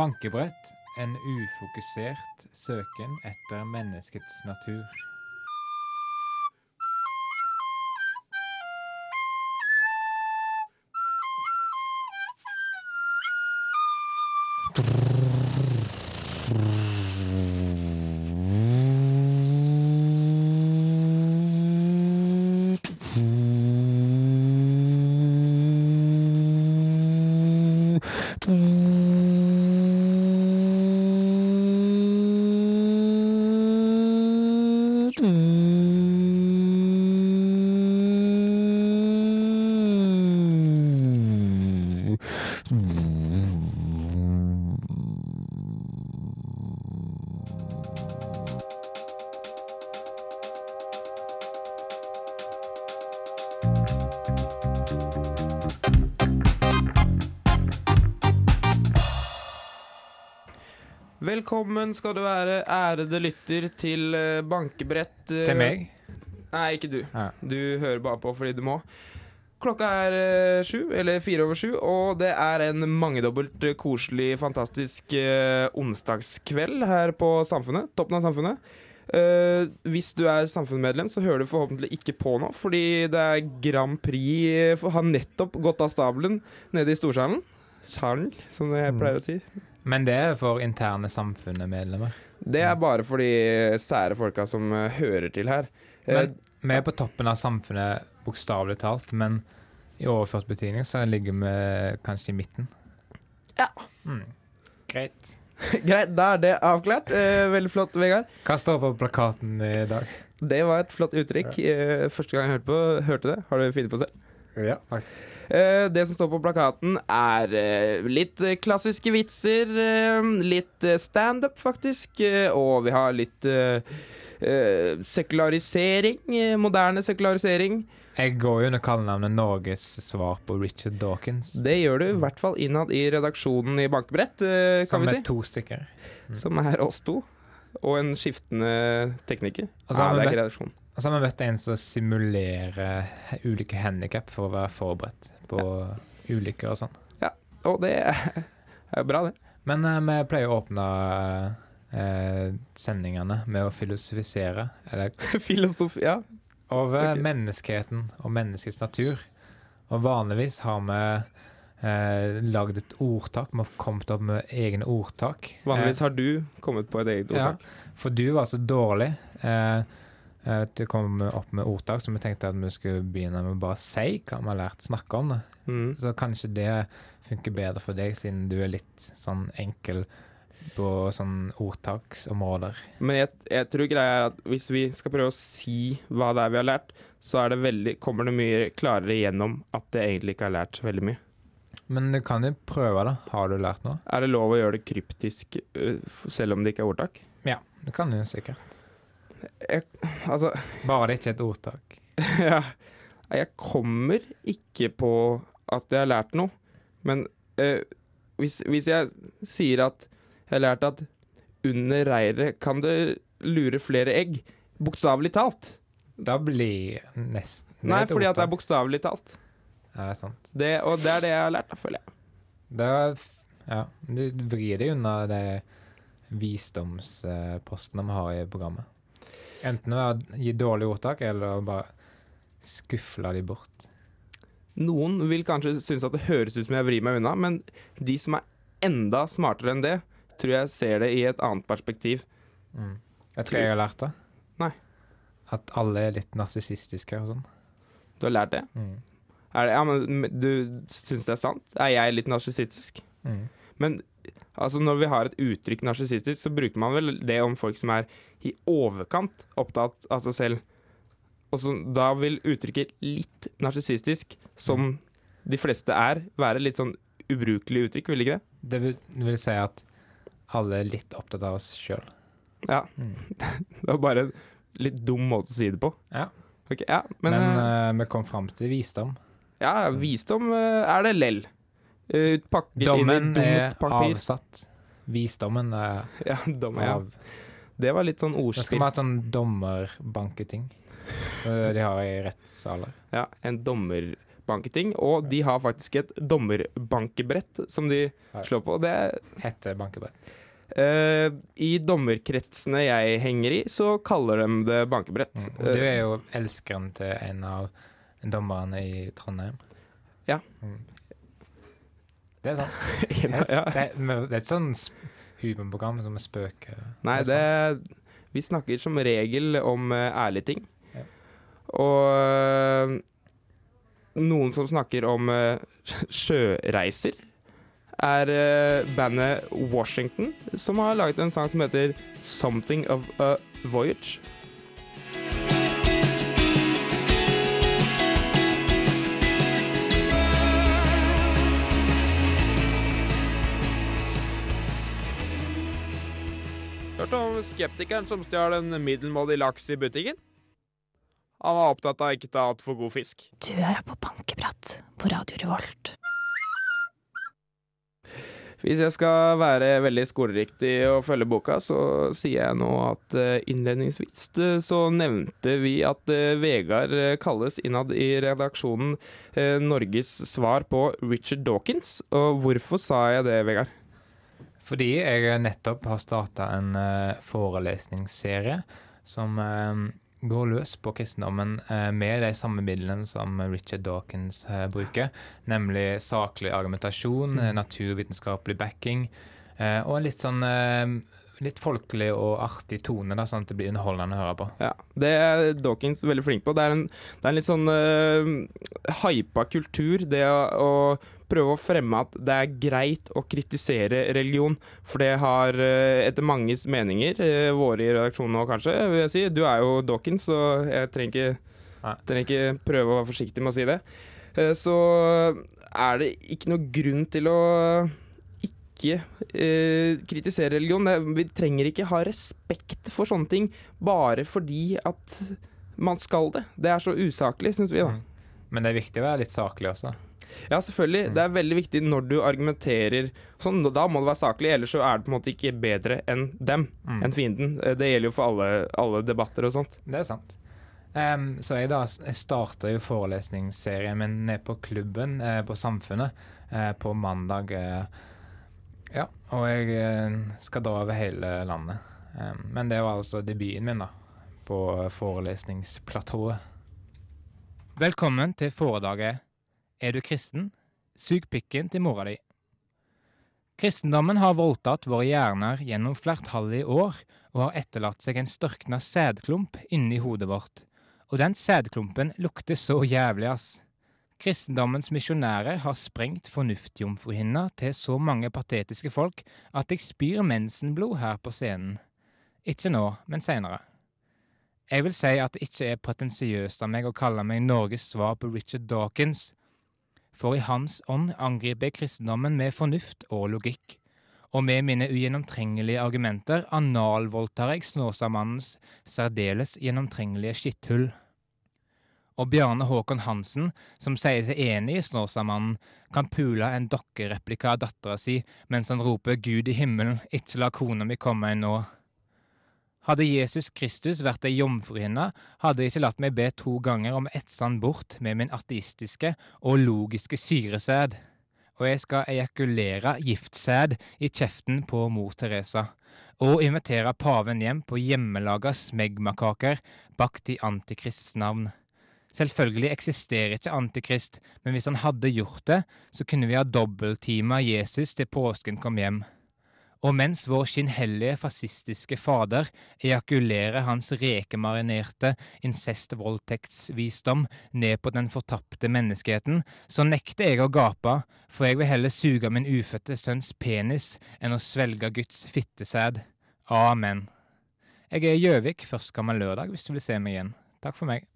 Bankebrett. En ufokusert søken etter menneskets natur. Velkommen skal du være, ærede lytter, til eh, bankebrett. eh, Til meg? Nei, ikke du. Ja. Du hører bare på fordi du må. Klokka er eh, sju, eller fire over sju, og det er en mangedobbelt koselig, fantastisk eh, onsdagskveld her på Samfunnet. Toppen av Samfunnet. Eh, hvis du er samfunnsmedlem, så hører du forhåpentlig ikke på nå, fordi det er Grand Prix har nettopp gått av stabelen nede i storsalen. Salen, som jeg pleier å si. Men det er for interne samfunnet-medlemmer. Det er bare for de sære folka som eh, hører til her. Eh, Men vi er på toppen av samfunnet bokstavelig talt, men i overført betydning så ligger vi kanskje i midten. Ja. Mm. Greit. Greit, da er det avklart. Eh, veldig flott, Vegard. Hva står på plakaten i dag? Det var et flott uttrykk. Eh, første gang jeg hørte, på, hørte det. Har du funnet på selv? Ja, faktisk. Eh, det som står på plakaten, er eh, litt eh, klassiske vitser, litt standup, faktisk, og vi har litt sekularisering. moderne sekularisering. Jeg går jo under kallenavnet Norges svar på Richard Dawkins. Det gjør du i hvert fall innad i redaksjonen i Bankebrett, kan Som vi er to stykker. Som er oss to. Og en skiftende tekniker. Altså, Ja, det er ikke redaksjon. Og så har vi møtt en som simulerer ulike handikap for å være forberedt på ulykker og sånn. Ja, Og det er jo bra, det. Men uh, vi pleier å åpne uh, sendingene med å filosofisere eller, Filosofi, ja. over okay. menneskeheten og menneskets natur. Og vanligvis har vi eh, lagd et ordtak. Vi har kommet opp med egne ordtak. Vanligvis har du kommet på et eget Ja, ordtak. for du var så dårlig eh, eh, å komme opp med ordtak, så vi tenkte at vi skulle begynne med å bare si hva vi har lært, snakke om det. Mm. Så kanskje det funker bedre for deg, siden du er litt sånn enkel på sånn ordtaksområder. Men jeg, jeg tror greia er at hvis vi skal prøve å si hva det er vi har lært, så det veldig, kommer det mye klarere gjennom at det egentlig ikke har lært så veldig mye. Men du kan jo prøve, da. Har du lært noe? Er det lov å gjøre det kryptisk øh, selv om det ikke er ordtak? Ja, det kan du sikkert. Jeg, altså Bare ikke et ordtak. ja, Jeg kommer ikke på at jeg har lært noe, men eh, hvis, hvis jeg sier at jeg har lært at under reiret kan det lure flere egg, bokstavelig talt Da blir nesten Nei, fordi at det er ordtak. bokstavelig talt. Ja, det er sant. Det, og det er det jeg har lært, da, føler jeg. Det er, ja, du vrir deg unna de visdomsposten vi har i programmet. Enten ved å gi dårlig ordtak, eller å bare skufle de bort. Noen vil kanskje synes at det høres ut som jeg vrir meg unna, men de som er enda smartere enn det, tror jeg ser det i et annet perspektiv. Mm. Jeg tror jeg har lært, det. Nei. At alle er litt narsissistiske og sånn. Du har lært det? Mm. Det ja, men du syns det er sant? Er jeg litt narsissistisk? Mm. Men altså, når vi har et uttrykk narsissistisk, så bruker man vel det om folk som er i overkant opptatt av seg selv. Og så, da vil uttrykket 'litt narsissistisk', som de fleste er, være litt sånn ubrukelig uttrykk, vil ikke det? Det vil, vil si at alle er litt opptatt av oss sjøl. Ja. Mm. Det var bare en litt dum måte å si det på. Ja. Okay, ja, men, Men, eh, vi kom fram til visdom. ja, visdom uh, er det lell. Eh, pakket Dommen er avsatt. Visdommen er Ja, dom, ja. av. Det var litt sånn Det skal ordspill. vi ha sånn dommerbanketing. De har i rettssaler. Ja, en dommerbanketing. og de har faktisk et dommerbankebrett som de slår på. Det heter bankebrett. Uh, I dommerkretsene jeg henger i, så kaller de det bankebrett. Mm. Du er jo elskeren til en av dommerne i Trondheim. Ja. Mm. Det er sant. Eh, ja. Det, er, det er et sånn humorprogram som spøker. Nei, Det er det Vi snakker som regel om uh, ærlige ting. Ja. Og uh, noen som snakker om uh, sjøreiser, er bandet Washington, som har laget en sang som heter 'Something of a Voyage'. Skeptikeren som stjal en middelmådig laks i butikken? Han var opptatt av ikke ta altfor god fisk. Du er på Bankeprat på Radio Revolt. Hvis jeg skal være veldig skoleriktig og følge boka, så sier jeg nå at eh, innledningsvis eh, så nevnte vi at eh, Vegard kalles innad i redaksjonen Norges svar på Richard Dawkins. Og hvorfor sa jeg det, Vegard? Fordi jeg nettopp har starta en eh, forelesningsserie som eh, går løs på kristendommen eh, med de samme midlene som Richard Dawkins bruker, nemlig saklig argumentasjon, eh, naturvitenskapelig backing og en litt sånn litt folkelig og artig tone, da, sånn at det blir underholdende å høre på. Ja, Det er Dawkins veldig flink på. Det er en, det er en litt sånn uh, hypa kultur, det å, å prøve å fremme at det er greit å kritisere religion. For det har, eh, etter manges meninger, eh, våre i redaksjonen nå kanskje, vil jeg si Du er jo Dawkins, så jeg trenger ikke, trenger ikke prøve å være forsiktig med å si det. Eh, så er det ikke noe grunn til å ikke eh, kritisere religion. Vi trenger ikke ha respekt for sånne ting bare fordi at man skal det. Det er så usaklig, syns vi, da. Mm. Men det er viktig å være litt saklig også. Ja, selvfølgelig. Mm. Det er veldig viktig når du argumenterer sånn. Da må det være saklig, ellers så er det på en måte ikke bedre enn dem, Mm. enn fienden. Eh, Det gjelder jo for alle, alle debatter og sånt. Det er sant. Um, så jeg da jeg starta jo forelesningsserien min ned på klubben eh, på Samfunnet eh, på mandag. Eh, ja, og jeg eh, skal da over hele landet. Um, men det var altså debuten min, da. På forelesningsplatået. Velkommen til foredraget Er du kristen? Sug pikken til mora di. Kristendommen har voldtatt våre hjerner gjennom flertallige år og har etterlatt seg en størkna sædklump inni hodet vårt. Og den sædklumpen lukter så jævlig, ass. Kristendommens misjonærer har sprengt fornuftjomfruhinna til så mange patetiske folk at jeg spyr mensenblod her på scenen. Ikke nå, men seinere. Jeg vil si at det ikke er pretensiøst av meg å kalle meg Norges svar på Richard Dawkins, for i hans ånd angriper jeg kristendommen med fornuft og logikk og med mine ugjennomtrengelige argumenter analvoldtar jeg Snåsamannens særdeles gjennomtrengelige skitthull. Og Bjarne Håkon Hansen, som sier seg enig i Snåsamannen, kan pule en dokkereplika av dattera si mens han roper Gud i himmelen, ikke la kona mi komme inn nå. Hadde Jesus Kristus vært ei jomfruhinne, hadde jeg ikke latt meg be to ganger om å etse han bort med min ateistiske og logiske syresæd og jeg skal ejakulere giftsæd i kjeften på mor Teresa, og invitere paven hjem på hjemmelaga smegmakaker bakt i Antikrists navn. Selvfølgelig eksisterer ikke Antikrist, men hvis han hadde gjort det, så kunne vi ha dobbelttima Jesus til påsken kom hjem. Og mens vår skinnhellige fascistiske fader ejakulerer hans rekemarinerte incestvoldtektsvisdom ned på den fortapte menneskeheten, så nekter jeg å gape, for jeg vil heller suge min ufødte sønns penis enn å svelge Guds fittesæd. Amen. Jeg er i Gjøvik førstkommende lørdag, hvis du vil se meg igjen. Takk for meg.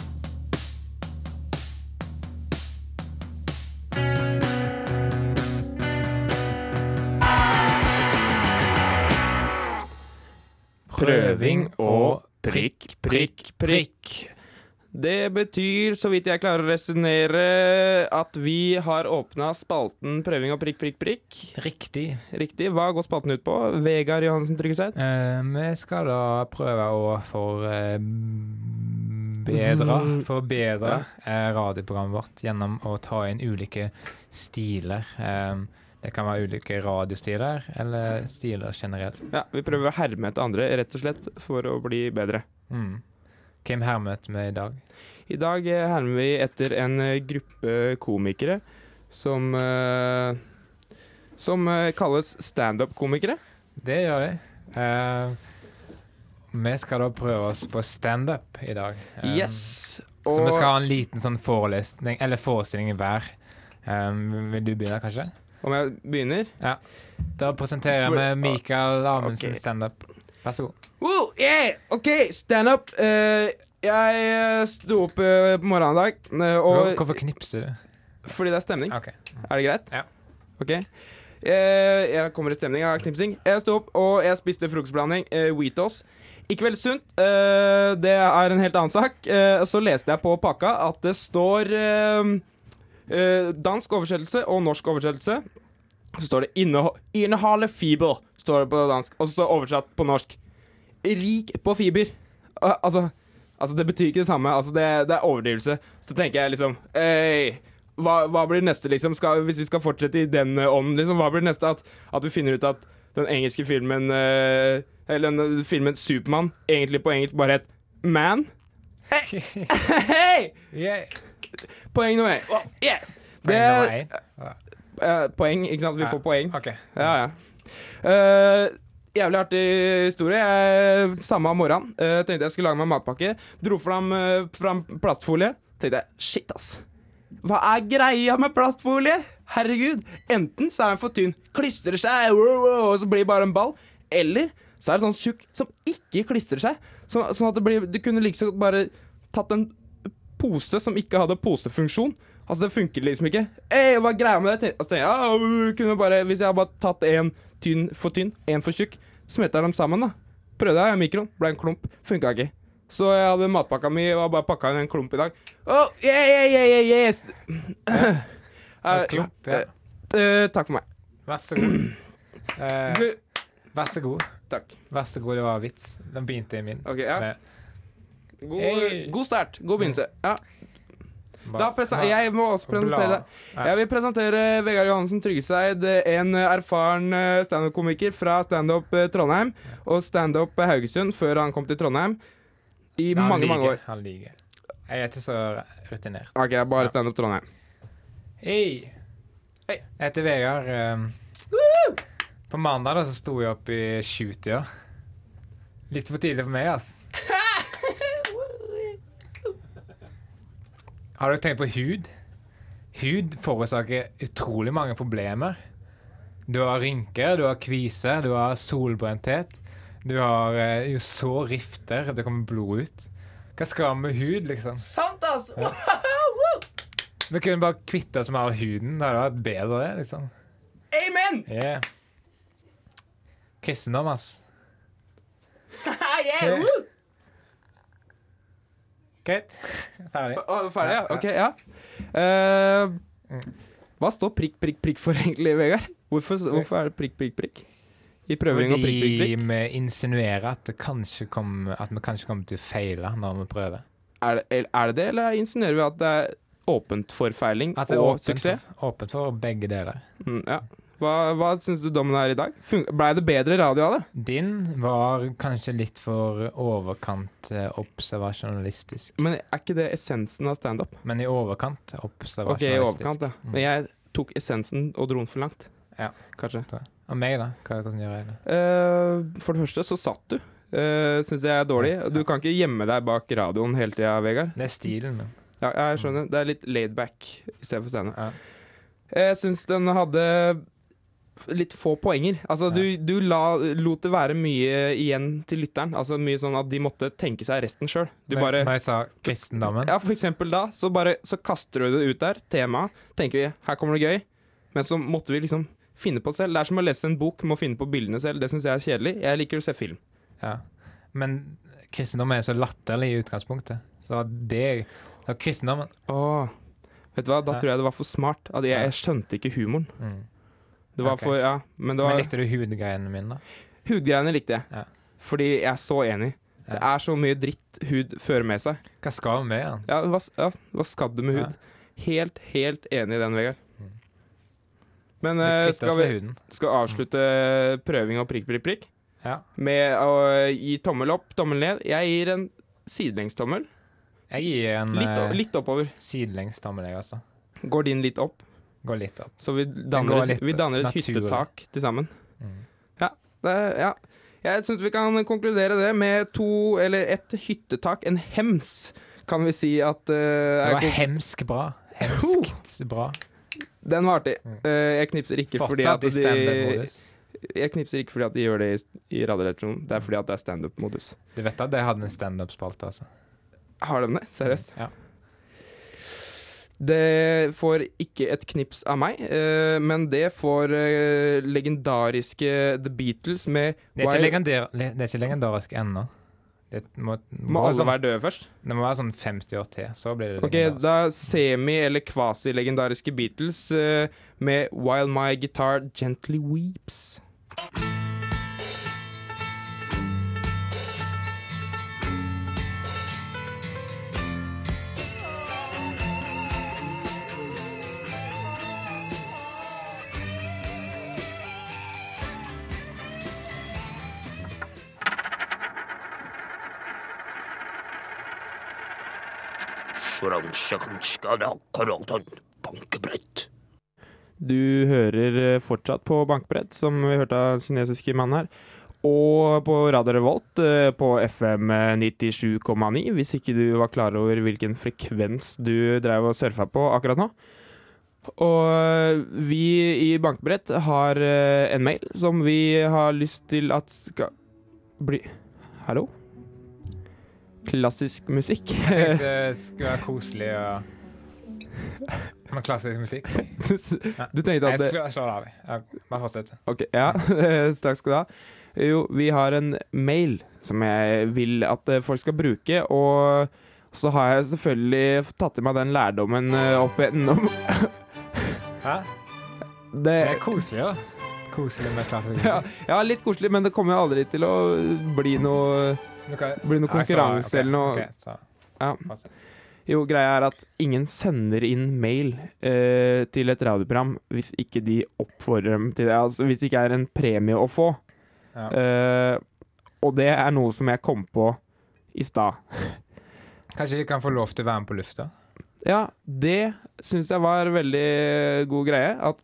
Prøving og prikk, prikk, prikk. Det betyr, så vidt jeg klarer å resonnere, at vi har åpna spalten Prøving og prikk, prikk, prikk. Riktig. Riktig. Hva går spalten ut på? Vegard Johansen Tryggeseid? Eh, vi skal da prøve å for, eh, forbedre, forbedre eh, radioprogrammet vårt gjennom å ta inn ulike stiler. Eh, det kan være ulike radiostiler, eller stiler generelt. Ja, Vi prøver å herme etter andre, rett og slett, for å bli bedre. Mm. Hvem hermet vi i dag? I dag eh, hermer vi etter en eh, gruppe komikere som uh, Som kalles standup-komikere. Det gjør de. Uh, vi skal da prøve oss på standup i dag. Um, Yes! Så vi skal ha en liten sånn forelesning, eller forestilling hver. Um, vil du begynne, kanskje? Om jeg begynner Ja. Da presenterer For- med Mikael Amundsen okay. standup. Vær så god. Woo, yeah, OK, standup. Uh, jeg eh, sto opp uh, på morgenen i dag, og Hvorfor knipser du? fordi det er stemning. OK. Er det greit? Ja. OK. Uh, jeg kommer i stemning av knipsing. Jeg sto opp, og jeg spiste frokostblanding. Uh, Wheatos. Ikke veldig sunt. det er en helt annen sak. Så leste jeg på pakka at det står dansk oversettelse og norsk oversettelse. Så står det inneho 'inneholder fiber', står det på dansk, og så står det oversatt på norsk. Rik på fiber. Altså, altså, det betyr ikke det samme. Altså, det, det er overdrivelse. Så tenker jeg liksom Ei, hva, hva blir neste, liksom? Skal, hvis vi skal fortsette i den eh, ånden, liksom, hva blir neste? At, at vi finner ut at den engelske filmen eh, Eller den eh, filmen Supermann egentlig på engelsk bare het Man? Hei! Hei! Yeah. Poeng nummer én. Oh, yeah. Poeng Det- nummer én. Eh, poeng, ikke sant? Vi Ja. får poeng. Okay. Ja, ja. Eh, jævlig artig historie. Jeg, samme av morgenen eh, tenkte jeg skulle lage meg matpakke. Dro fram, uh, fram plastfolie. Tenkte jeg shit, ass. Hva er greia med plastfolie? Herregud. Enten så er den for tynn, klistrer seg, wow, wow, og så blir det bare en ball. Eller så er det sånn tjukk som ikke klistrer seg. Så, sånn at det blir Du kunne liksom bare tatt en pose som ikke hadde posefunksjon. Altså, det funker liksom ikke. Ey, hva er greia med det? Altså, jeg, ja, kunne bare, Hvis jeg hadde bare tatt en tynn for tynn, en for tjukk, smelta dem sammen, da. Prøvde jeg i mikroen, ble en klump. Funka ikke. Så jeg hadde matpakka mi og bare pakka inn en klump i dag. Oh, yeah, yeah, yeah, yeah, yes. En klump, ja. Eh, takk for meg. Vær så god. Eh, vær så god. takk. Vær så god, det var vits. Den begynte i min. OK, ja. God, Hey. god start. God begynnelse. Ja. Da jeg må også presentere. Jeg vil presentere Vegard Johansen Tryggeseid, en erfaren eh, standup-komiker fra Standup eh, Trondheim og Standup Haugesund før han kom til Trondheim i Nei, mange, mange år. Han liker. Jeg er ikke så rutinert. Ok, bare Ja. Standup Trondheim. Hei! Hei. Jeg heter Vegard. På mandag da så sto jeg opp i sjutida. Litt for tidlig for meg, altså. Har dere tenkt på hud? Hud forårsaker utrolig mange problemer. Du har rynker, du har kvise, du har solbrenthet. Du har eh, så rifter, det kommer blod ut. Hva skal vi med hud, liksom? Sant, ass! Vi kunne bare kvitte oss med all huden. Det hadde vært bedre, det, liksom. Amen! Yeah. Kristendom, ass. yeah! Greit. Ferdig. Ferdig, ja? Ok, ja. Uh, hva står prikk, prikk, prikk for egentlig, Vegard? Hvorfor, hvorfor er det prikk, prikk, prikk? I prøving og prikk, prikk, Fordi prikk? vi insinuerer at, kom, at vi kanskje kommer til å feile når vi prøver. Er det, er det det, eller insinuerer vi at det er åpent for feiling og åpent suksess? åpent for begge deler. Mm, ja. Hva, hva syns du dommen er i dag? Blei det bedre radio av det? Din var kanskje litt for overkant eh, observasjonalistisk. Men er ikke det essensen av standup? Men i overkant observasjonalistisk. Ok, i overkant, ja. Mm. Men jeg tok essensen og dro den for langt. Ja. Kanskje. Og meg, da? Hva, hvordan gjør jeg det? Uh, for det første så satt du. Uh, Syns jeg er dårlig. Du kan ikke gjemme deg bak radioen hele tida, Vegard. Det er stilen min. Ja, jeg skjønner. Det er litt laid back i stedet for scene. Ja. Jeg syns den hadde litt få poenger. Altså, du, du la, lot det være mye igjen til lytteren. Altså Mye sånn at de måtte tenke seg resten sjøl. Når- jeg sa kristendommen Ja, for eksempel da, så bare Så kaster du det ut der, temaet. Tenker vi her kommer det gøy. Men så måtte vi liksom finne på selv. Det er som å lese en bok, må finne på bildene selv. Det syns jeg er kjedelig. Jeg liker å se film. Ja. Men kristendom er så latterlig i utgangspunktet. Så det så kristendommen Åh, vet du hva, da Ja. tror jeg det var for smart. Jeg, jeg skjønte ikke humoren. mm. Det var okay. for, ja, men det Men likte du hudgreiene mine, da? Hudgreiene likte jeg. Ja. Fordi jeg er så enig. Det er så mye dritt hud fører med seg. Hva skal med den? Ja, hva, ja, hva skal du med hud? Helt, helt enig i den, Vegard. Mm. Men eh, skal vi skal avslutte prøving og prikk, prikk, prikk Ja. med å gi tommel opp, tommel ned. Jeg gir en sidelengstommel. Jeg gir en Litt, eh, litt oppover. Sidelengstommel, jeg også. Går din litt opp? Går litt opp. Så vi danner, et, vi danner et hyttetak til sammen. Mm. Det, ja. Jeg syns vi kan konkludere det med to, eller et hyttetak, en hems, kan vi si at uh, Det var hemsk bra. Hemskt bra. Den var artig. Mm. Eh, jeg knipser ikke fordi at Fortsatt de standup-modus. Jeg knipser ikke fordi at de gjør det i, i Radioresepsjonen. Det er fordi at det er standup-modus. Du vet at det hadde en standup-spalte, altså. Har de det? Seriøst? Ja. Det får ikke et knips av meg, uh, men det får uh, legendariske The Beatles med Det er ikke, Wild- le, det er ikke legendarisk ennå. Det må, Må være alle sånn, være døde først? det må være sånn 50 år til, så blir det Ok, legendarisk. da semi- eller kvasilegendariske Beatles uh, med While My Guitar Gently Weeps. Bankebrett. Du hører eh, fortsatt på bankbrett, som vi hørte av den kinesiske mannen her. Og på Radio Revolt eh, på FM 97,9, hvis ikke du var klar over hvilken frekvens du drev og surfa på akkurat nå. Og eh, vi i Bankbrett har eh, en mail som vi har lyst til at skal bli Hallo? Klassisk musikk. Jeg tenkte det skulle være koselig og med klassisk musikk. Du tenkte at det slår slår det av. Ja, Bare fortsett. Ok, ja, takk skal du ha. Jo, vi har en mail som jeg vil at eh, folk skal bruke, og så har jeg selvfølgelig tatt i meg den lærdommen eh, opp gjennom Hæ? Det, Det er koselig, da. Koselig med klassisk ja, musikk. ja, litt koselig, men det kommer jo aldri til å bli noe Kan- blir noe slår av. konkurranse okay. eller noe. Okay, Ja. Jo, greia er at ingen sender inn mail eh, til et radioprogram hvis ikke de oppfordrer dem til det. Altså hvis det ikke er en premie å få. Ja. Eh, og det er noe som jeg kom på i stad. Kanskje de kan få lov til å være med på lufta? Ja, det syns jeg var veldig god greie. At,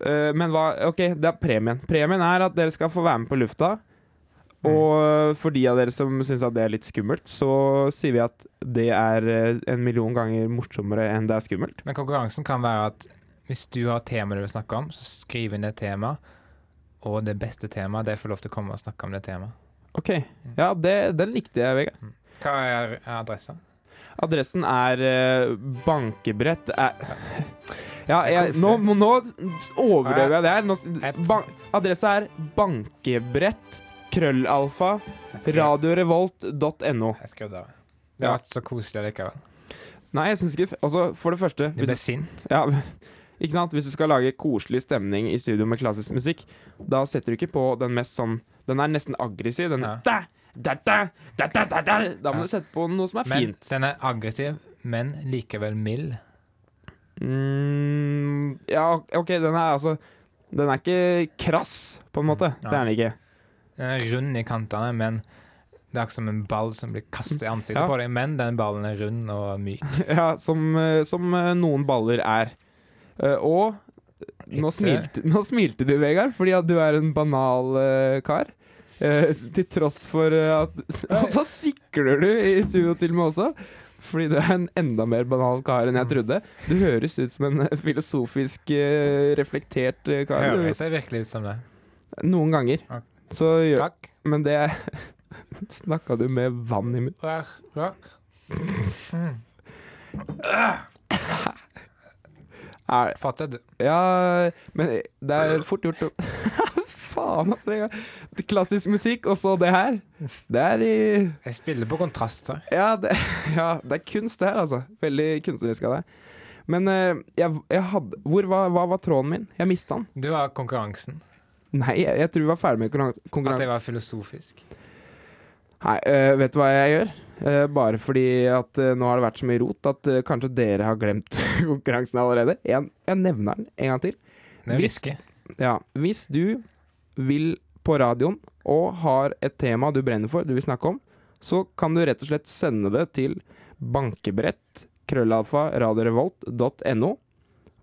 øh, men hva OK, det er premien. Premien er at dere skal få være med på lufta. Og for de av dere som syns at det er litt skummelt, så sier vi at det er øh, en million ganger morsommere enn det er skummelt. Men konkurransen kan være at hvis du har temaet tema du vil snakke om, så skriv inn det temaet. Og det beste temaet, det får lov til å komme og snakke om det temaet. OK. Ja, det, den likte jeg, Vegard. Hva er adressa? Adressen er bankebrett er, Ja, jeg, nå, nå overdøver jeg det her. Adressa er bankebrett krøllalfa radiorevolt.no. Jeg skrev det. Det var ikke så koselig likevel. Nei, jeg syns ikke Altså, for det første Du ble sint. ja, Ikke sant? Hvis du skal lage koselig stemning i studio med klassisk musikk, da setter du ikke på den mest sånn Den er nesten aggressiv. Den Ja. da, da, da, da, da, da, da. da må du sette på noe som er Men fint. den er aggressiv, men likevel mild. Mm, ja, OK, den er altså Den er ikke krass, på en måte. Ja. Det er den ikke. Er rund i kantene, men det er ikke som en ball som blir kastet i ansiktet Ja. på deg. Men den ballen er rund og myk. Ja, som, eh, som eh, noen baller er. Eh, Og nå smilte, nå smilte du, Vegard, fordi at du er en banal eh, kar. Eh, til tross for eh, at Og så sikler du i studio til med også. Fordi du er en enda mer banal kar enn jeg trodde. Du høres ut som en eh, filosofisk eh, reflektert eh, kar. Høres jeg virkelig ut som det? Noen ganger. Ja. Så gjør Takk. Men det Snakka du med vann i munnen? Takk. Er- Fortsett, du. Ja, men det er fort gjort å Faen, altså. Vegard. Klassisk musikk, og så det her. Det er i Jeg spiller på kontrast her. Ja, det, ja, det er kunst, det her, altså. Veldig kunstnerisk av deg. Men eh, jeg, jeg hadde Hvor var, hva var tråden min? Jeg mista den. Du har konkurransen. Nei, jeg, jeg tror vi var ferdig med konkurransen. At det var filosofisk. Nei, øh, vet du hva jeg gjør? Uh, bare fordi at uh, nå har det vært så mye rot at uh, kanskje dere har glemt konkurransen allerede. Jeg, jeg nevner den en gang til. Hvis- Ja, hvis du vil på radioen og har et tema du brenner for, du vil snakke om, så kan du rett og slett sende det til bankebrett krøllalfa radiorevolt.no,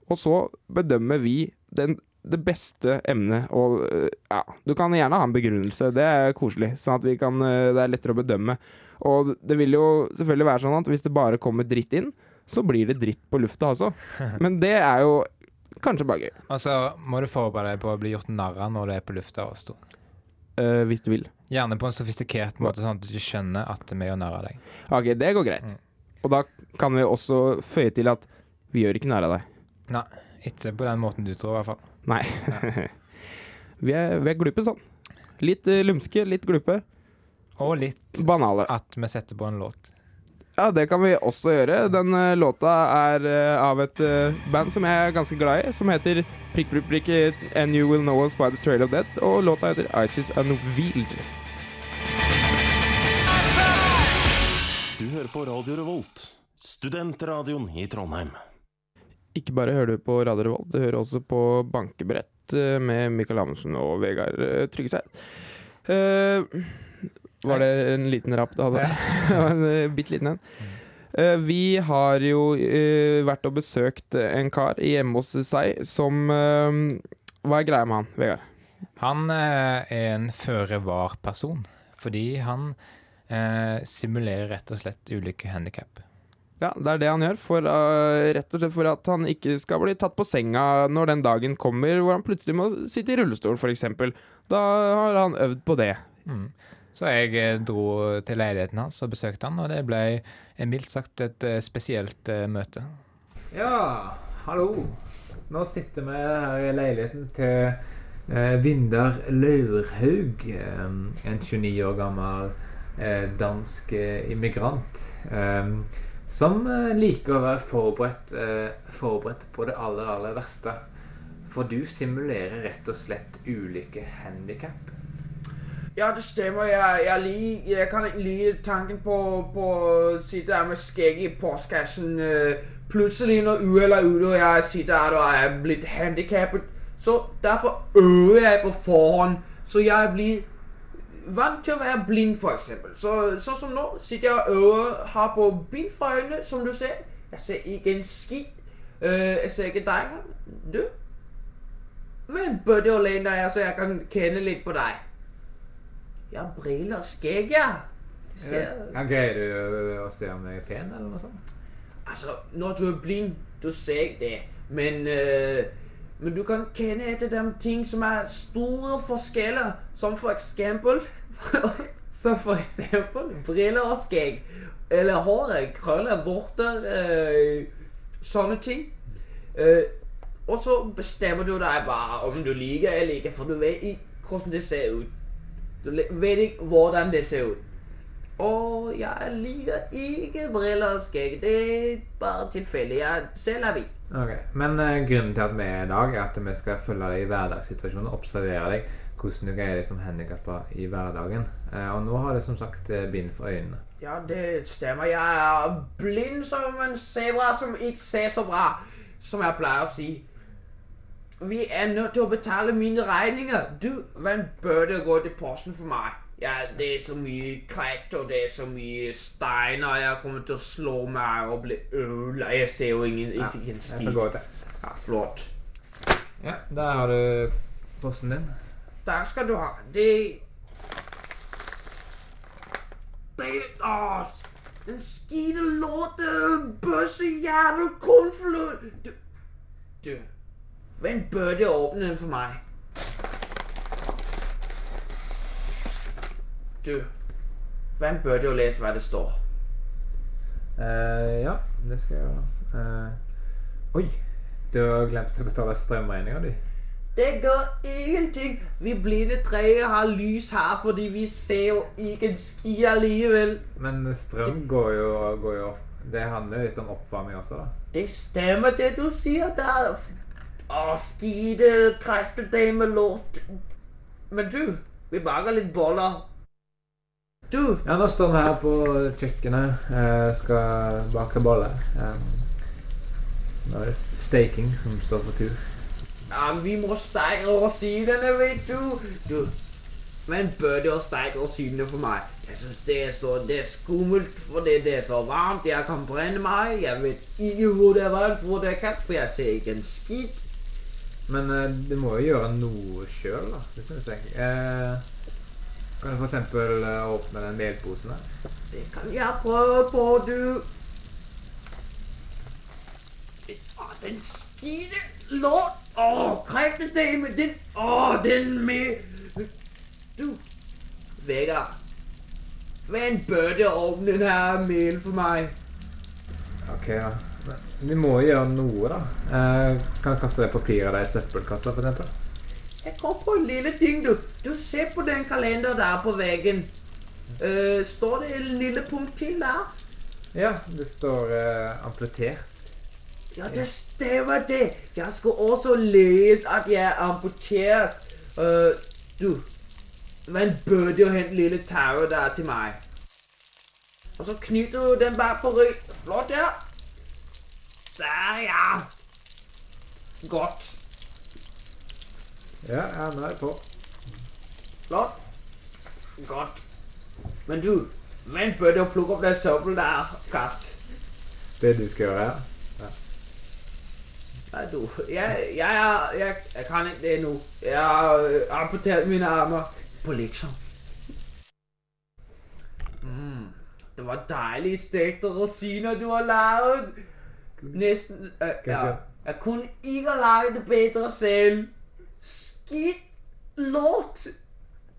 og så bedømmer vi den, det beste emnet og øh, ja, du kan gjerne ha en begrunnelse, det er koselig, sånn at vi kan, øh, det er lettere å bedømme. Og det vil jo selvfølgelig være sånn at hvis det bare kommer dritt inn, så blir det dritt på lufta også. Men det er jo kanskje bare gøy. Og så må du forberede deg på å bli gjort narr av når du er på lufta to. øh, hvis du vil. Gjerne på en sofistikert måte, sånn at du ikke skjønner at vi gjør narr av deg. Ok, det går greit. Mm. Og da kan vi også føye til at vi gjør ikke narr av deg. Nei, ikke på den måten du tror, i hvert fall. Nei. vi, er, vi er glupe sånn. Litt uh, lumske, litt glupe. Og litt Banale. at vi setter på en låt. Ja, det kan vi også gjøre. Den uh, låta er uh, av et uh, band som jeg er ganske glad i, som heter Prikk, prikk, prikk And You Will Know Us By The Trail of Dead. Og låta heter Isis Unveiled. Du hører på Radio Revolt, studentradioen i Trondheim. Ikke bare hører du på Radio Revolt, du hører også på Bankebrett eh, med Mikael Amundsen og Vegard eh, Tryggeseid. Uh, var det en liten rapp du hadde? Var en bitte liten en. Uh, vi har jo uh, vært og besøkt en kar hjemme hos seg som Hva er greia med han, Vegard? Han er en føre-var-person, fordi han simulerer rett og slett ulike handikap. Ja, det er det han gjør, for, uh, rett og slett for at han ikke skal bli tatt på senga når den dagen kommer hvor han plutselig må sitte i rullestol, f.eks. Da har han øvd på det. Mm. Så jeg eh, dro til leiligheten hans og besøkte han, og det ble eh, mildt sagt et spesielt uh, møte. Ja, hallo. Nå sitter vi her i leiligheten til uh, Vindar Laurhaug. um, en 29 år gammel eh, dansk immigrant. Eh, som eh, liker å være forberedt, eh, forberedt på det aller, aller verste. For du simulerer rett og slett ulike handikap. Ja, det stemmer. Jeg, jeg, lik, jeg kan ikke lide tanken på, på å sitte her med skjegget i postkassen. øh, Plutselig når uhellet er ute og jeg sitter her og er blitt handikappet. Så derfor øver jeg på forhånd, så jeg blir vant til å være blind, eksempel. Så, sånn som nå sitter jeg og øver, har på bind for øynene, som du ser. Jeg ser ikke en skit. Uh, jeg ser ikke deg engang. Du, Men burde det lene len deg så jeg kan kjenne litt på deg. Ja, briller og skjegg, ja. Ser, Ja, greier du å se om jeg er pen, eller noe sånt? Altså, når du er blind, du ser ikke det. Men, øh, men du kan kjenne etter de ting som er store forskjeller. Som for eksempel Som for eksempel briller og skjegg. Eller håret, krøller, vorter, øh, sånne ting. Øh, og så bestemmer du deg bare om du liker eller ikke, for du vet ikke hvordan det ser ut. Du vet ikke hvordan det ser ut. Og jeg liker ikke briller og skjegg. Det er bare tilfeldig. Jeg selv er hvit. Ok, Men uh, grunnen til at vi er i dag, er at vi skal følge deg i hverdagssituasjonen. Observere deg, hvordan du greier deg som handikappa i hverdagen. Uh, og nå har du som sagt eh, bind for øynene. Ja, det stemmer. Jeg er blind som en sebra som ikke ser så bra, som jeg pleier å si. Vi er nødt til å betale mine regninger. Du, hvem bør det gå til posten for meg? Ja, det er så mye krett, og det er så mye steiner. Jeg kommer til å slå meg og bli øla. Jeg ser jo ingen, Ja, ikke en jeg skal gå til. Ja, flott. Ja, Der har du posten din. Takk skal du ha. Det Det Å, den skide låte bøssejævel konvolutt Du Du, hvem burde åpne den for meg? Du, hvem burde jo lese hva det står? Eh, ja, det skal jeg gjøre. Eh, oi, du har glemt å betale strømregninga di. Det går ingenting. Vi blinde tre har lys her fordi vi ser jo ikke en ski allikevel. Men strøm går jo, går jo opp. Det handler litt om oppvarming også, da. Det stemmer det du sier der. Å, skide kreftedamelort. Men du, vi baker litt boller. Du, Ja, nå står vi her på kjøkkenet. eh, skal bake boller. Um, nå er det staking som står for tur. ja, vi må steke rosinene, vet du. Du, men bør det å steke rosinene for meg? Jeg synes det er så det er skummelt, fordi det er så varmt. Jeg kan brenne meg. Jeg vet ikke hvor det er varmt, hvor det er kaldt, for jeg ser ikke en skitt. Men eh, du må jo gjøre noe sjøl, da. Det syns jeg. Eh, kan du f.eks. Uh, åpne den melposen her? Det kan jeg prøve på, du. Å, den skide lort. Å, kreftedame, den Å, den med Du, Vegard. Hvem burde åpne den her melen for meg? Ok, da. Men vi må jo gjøre noe, da. Eh, kan jeg kaste det papiret der i søppelkassa, f.eks.? Jeg kom på en lille ting, du. Du, Se på den kalenderen der på veggen. Uh, står det en lille punkt til der? Ja, det står uh, amputert. Ja, det stemmer det. Jeg skulle også lese at jeg er amputert. Uh, du, men burde jo hente lille tauet der til meg. Og så knyter du den bare på ryggen. Flott, ja. Der, ja. Godt. Ja, ja, nå er jeg på. Flott. Godt. Men du, men det jo plukke opp den søppel der, Kast. Det du skal gjøre Ja. Nei, du, jeg, jeg, jeg, jeg kan ikke det nå. Jeg har øh, amputert mine armer på liksom. Mm, det var deilig stekte rosiner du har laget. Næsten øh, ja. Jeg kunne ikke lage det bedre selv. Skidt lort.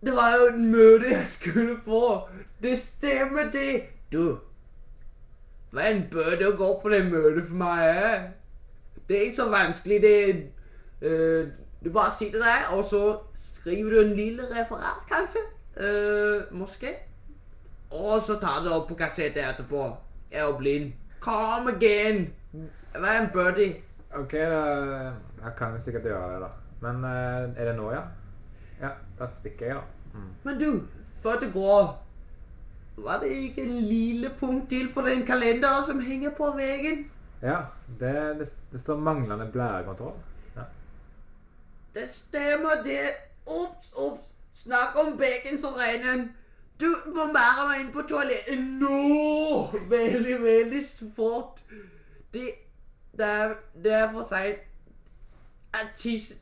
Det var jo et møte jeg skulle på. Det stemmer det. Du, hva en burde å gå på det møtet for meg. Ja? Det er ikke så vanskelig. Det er, øh, du bare sitter der, og så skriver du en lille referat, kanskje. Uh, måske. Og så tar du opp på kassett etterpå. Jeg er jo blind. Come again. Vær en buddy. Ok, da Jeg kan jo sikkert gjøre det, da. Men eh, er det nå, ja? Ja, da stikker jeg, da. Men du, før det går Var det ikke en lille punkt til på den kalenderen som henger på veggen? Ja, det, det, det står manglende blærekontroll. Ja. Det stemmer, det. Ups, ups. Snakk om bekensrennen. Du må bære meg inn på toalettet nå! Veldig, veldig fort. Det, det, er, det er for seint. Jeg tisser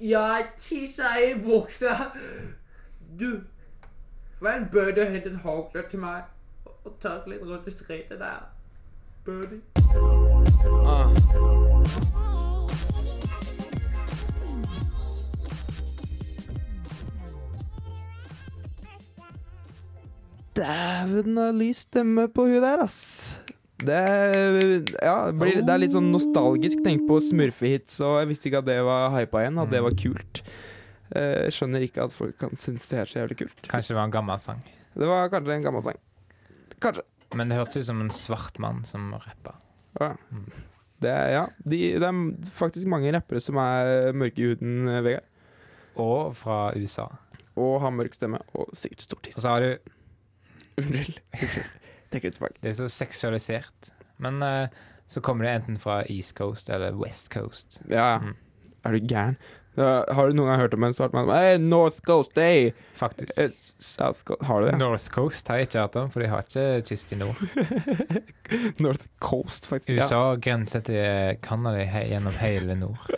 Jeg tisser i buksa. Du, Van burde hente et håndkle til meg og- tørke litt rundt i skrittet der. Birdie. Dæven og lys stemme på hun der, ass. Det, ja, blir, det er litt sånn nostalgisk. Tenk på smurfehits, og jeg visste ikke at det var hypa igjen. At det var kult. Eh, Jeg skjønner ikke at folk kan synes det er så jævlig kult. Kanskje det var en gammel sang. Det var kanskje en gammel sang. Kanskje. Men det hørtes ut som en svart mann som rappa. Ja. Det er, ja. De, det er faktisk mange rappere som er mørke i huden, eh, Vegard. Og fra USA. Og har mørk stemme. Og sikkert stor tiss. Og så har du Unnskyld. Trekker det tilbake. Det er så seksualisert. Men uh, så kommer det enten fra East Coast eller West Coast. Ja, Mm. er du gæren? Ja, har du noen gang hørt om en svart mann? Hey, North Coast, hey! Faktisk. Eh, South Coast Har du det? North Coast har jeg ikke hørt om, for de har ikke kyst i nord. North Coast, faktisk. USA grenser til Canada gjennom hele nord.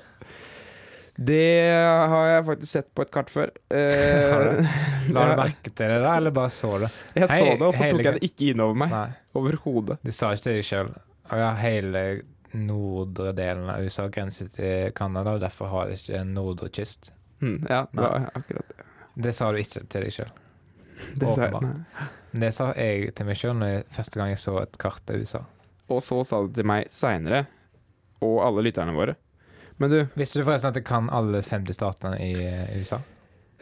Det har jeg faktisk sett på et kart før. Eh, La du merke til det, da, eller bare så det? jeg så det, og så tok jeg det ikke inn over meg. Overhodet. du sa ikke deg sjøl. Ja, hele nordre delen av USA grenser til Canada, og derfor har de ikke en nordre kyst. Mm, ja, det var akkurat det. Det sa du ikke til deg sjøl. det sa jeg. Åpenbart. Det sa jeg til meg sjøl første gang jeg så et kart av USA. Og så sa du til meg seinere, og alle lytterne våre. Men du, Visste du forresten at det kan alle 50 statene i eh, USA?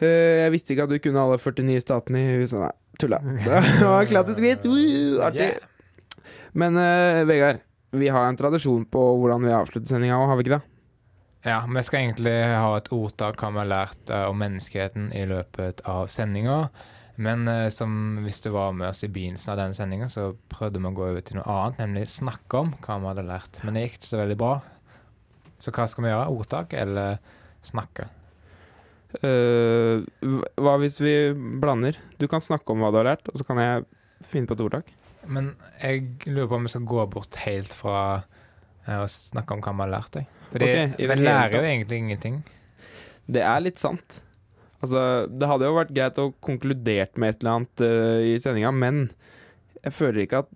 Uh, jeg visste ikke at du kunne alle 49 statene i USA. Nei, tulla. Det var klassisk hvitt. Uh, Artig. Yeah. Men uh, Vegard, vi har en tradisjon på hvordan vi avslutter sendinga òg, har vi ikke det? Ja, vi skal egentlig ha et ordtak hva vi har lært om menneskeheten i løpet av sendinga. Men som hvis du var med oss i begynnelsen av denne sendinga, så prøvde vi å gå over til noe annet, nemlig snakke om hva vi hadde lært. Men det gikk ikke så veldig bra. Så hva skal vi gjøre? Ordtak eller snakke? Uh, hva hvis vi blander? Du kan snakke om hva du har lært, og så kan jeg finne på et ordtak. Men jeg lurer på om vi skal gå bort helt fra uh, å snakke om hva vi har lært. Jeg. Fordi okay, vi lærer jo egentlig ingenting. Det er litt sant. Altså, det hadde jo vært greit å konkludert med et eller annet uh, i sendinga, men jeg føler ikke at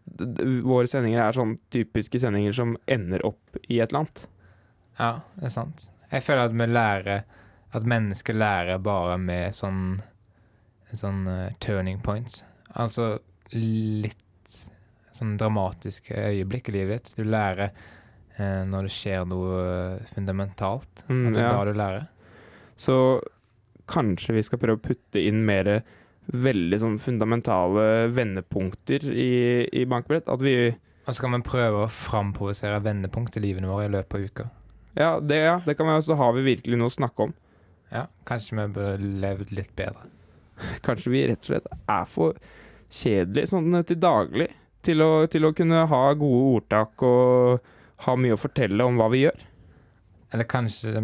våre sendinger er sånn typiske sendinger som ender opp i et eller annet. Ja, det er sant. Jeg føler at vi lærer At mennesker lærer bare med sånn Sånn uh, turning points. Altså litt sånn dramatiske øyeblikk i livet ditt. Du lærer uh, når det skjer noe fundamentalt. Mm, At det er ja. da du lærer. Så kanskje vi skal prøve å putte inn mer veldig sånn fundamentale vendepunkter i, i bankbrett. At vi Og så skal vi prøve å framprovosere vendepunkt i livene våre i løpet av uka. Ja, det, ja, det kan være, så Har vi virkelig noe å snakke om? Ja, kanskje vi burde levd litt bedre. Kanskje vi rett og slett er for kjedelige sånn til daglig til å, til å kunne ha gode ordtak og ha mye å fortelle om hva vi gjør. Eller kanskje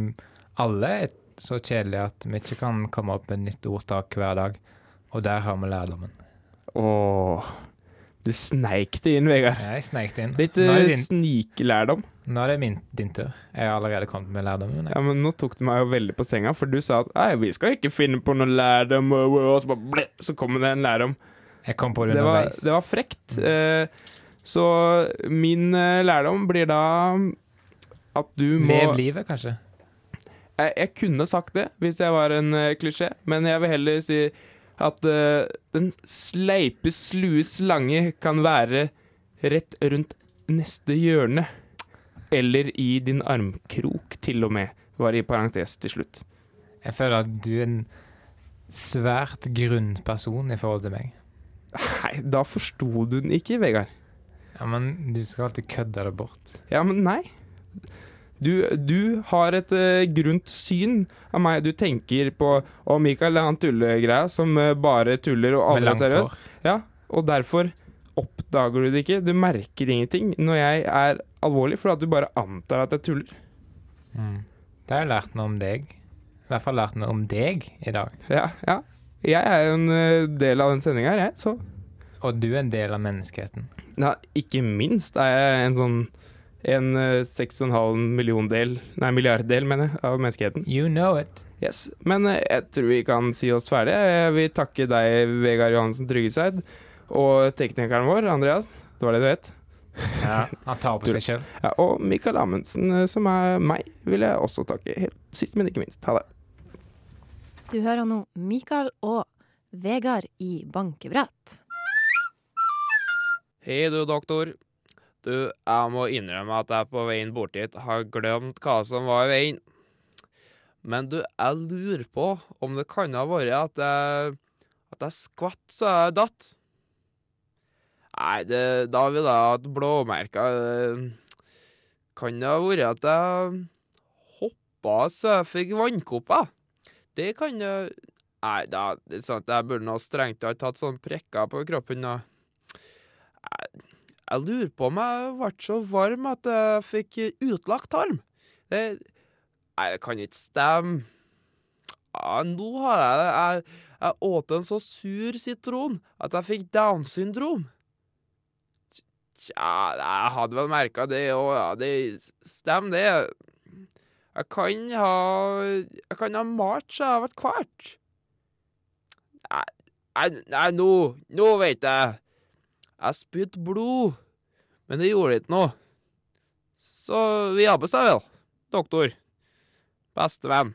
alle er så kjedelige at vi ikke kan komme opp med nytt ordtak hver dag. Og der har vi lærdommen. Åh, du sneik det inn, Vegard. Jeg sneik det inn. Litt uh, sniklærdom. Nå er det min, din tur. Jeg har allerede kommet med lærdommen. Ja, men nå tok du meg jo veldig på senga, for du sa at nei, vi skal ikke finne på noen lærdom, og, så bare ble, så kom det en lærdom. Jeg kom på det Det var, det var frekt. Eh, så min eh, lærdom blir da at du må Lev livet, kanskje. jeg, jeg kunne sagt det hvis jeg var en eh, klisjé, men jeg vil heller si at eh, den sleipe, slue slange kan være rett rundt neste hjørne. Eller i din armkrok, til og med, var i parentes til slutt. Jeg føler at du er en svært grunn person i forhold til meg. Nei, da forsto du den ikke, Vegard. Ja, Men du skal alltid kødde det bort. Ja, men nei. Du, du har et uh, grunt syn av meg. Du tenker på Å, Mikael, han tullegreia som uh, bare tuller og aldri er seriøs. Ja, og derfor oppdager du det ikke. Du merker ingenting når jeg er alvorlig, for at du bare antar at jeg tuller. Mm. Det har jeg lært noe om deg. I hvert fall lært noe om deg i dag. Ja, ja. Jeg er jo en eh, del av den sendinga her, jeg. Så Og du er en del av menneskeheten. ja, ikke minst er jeg en sånn en eh, seks og en halv milliondel, nei milliarddel, mener jeg, av menneskeheten. You know it. Yes, Men eh, jeg tror vi kan si oss ferdige. Jeg vil takke deg, Vegard Johansen Tryggeseid, og teknikeren vår, Andreas. Det var det du het. Ja, Han tar på seg sjøl. Ja, og Mikael Amundsen, eh, som er meg, vil jeg også takke. Helt sist, men ikke minst. Ha det. Du hører nå Mikael og Vegard i bankebrett. Hei du, doktor. Du, jeg må innrømme at jeg på veien bort hit har glemt hva som var i veien. Men du, jeg lurer på om det kan ha vært at jeg At jeg skvatt så jeg datt. Nei, det, da vil jeg at. Det Kan det ha vært at jeg hoppa så jeg fikk vannkopper? Det kan jo... Nei, da, det er sant, jeg burde nå strengt tatt tatt sånne prekker på kroppen. da. Jeg lurer på om jeg ble så varm at jeg fikk utlagt tarm. Det Nei, det kan ikke stemme. Ja, nå har jeg det. Jeg, jeg åt en så sur sitron at jeg fikk Downs syndrom. Tja, jeg hadde vel merka det òg, ja. Det stemmer, det. Jeg kan ha Jeg kan ha malt så jeg har vært kvart. Nei, nå, nå vet jeg. Jeg spydde blod, men det gjorde ikke noe. Så vi jobber seg vel, doktor. Bestevenn.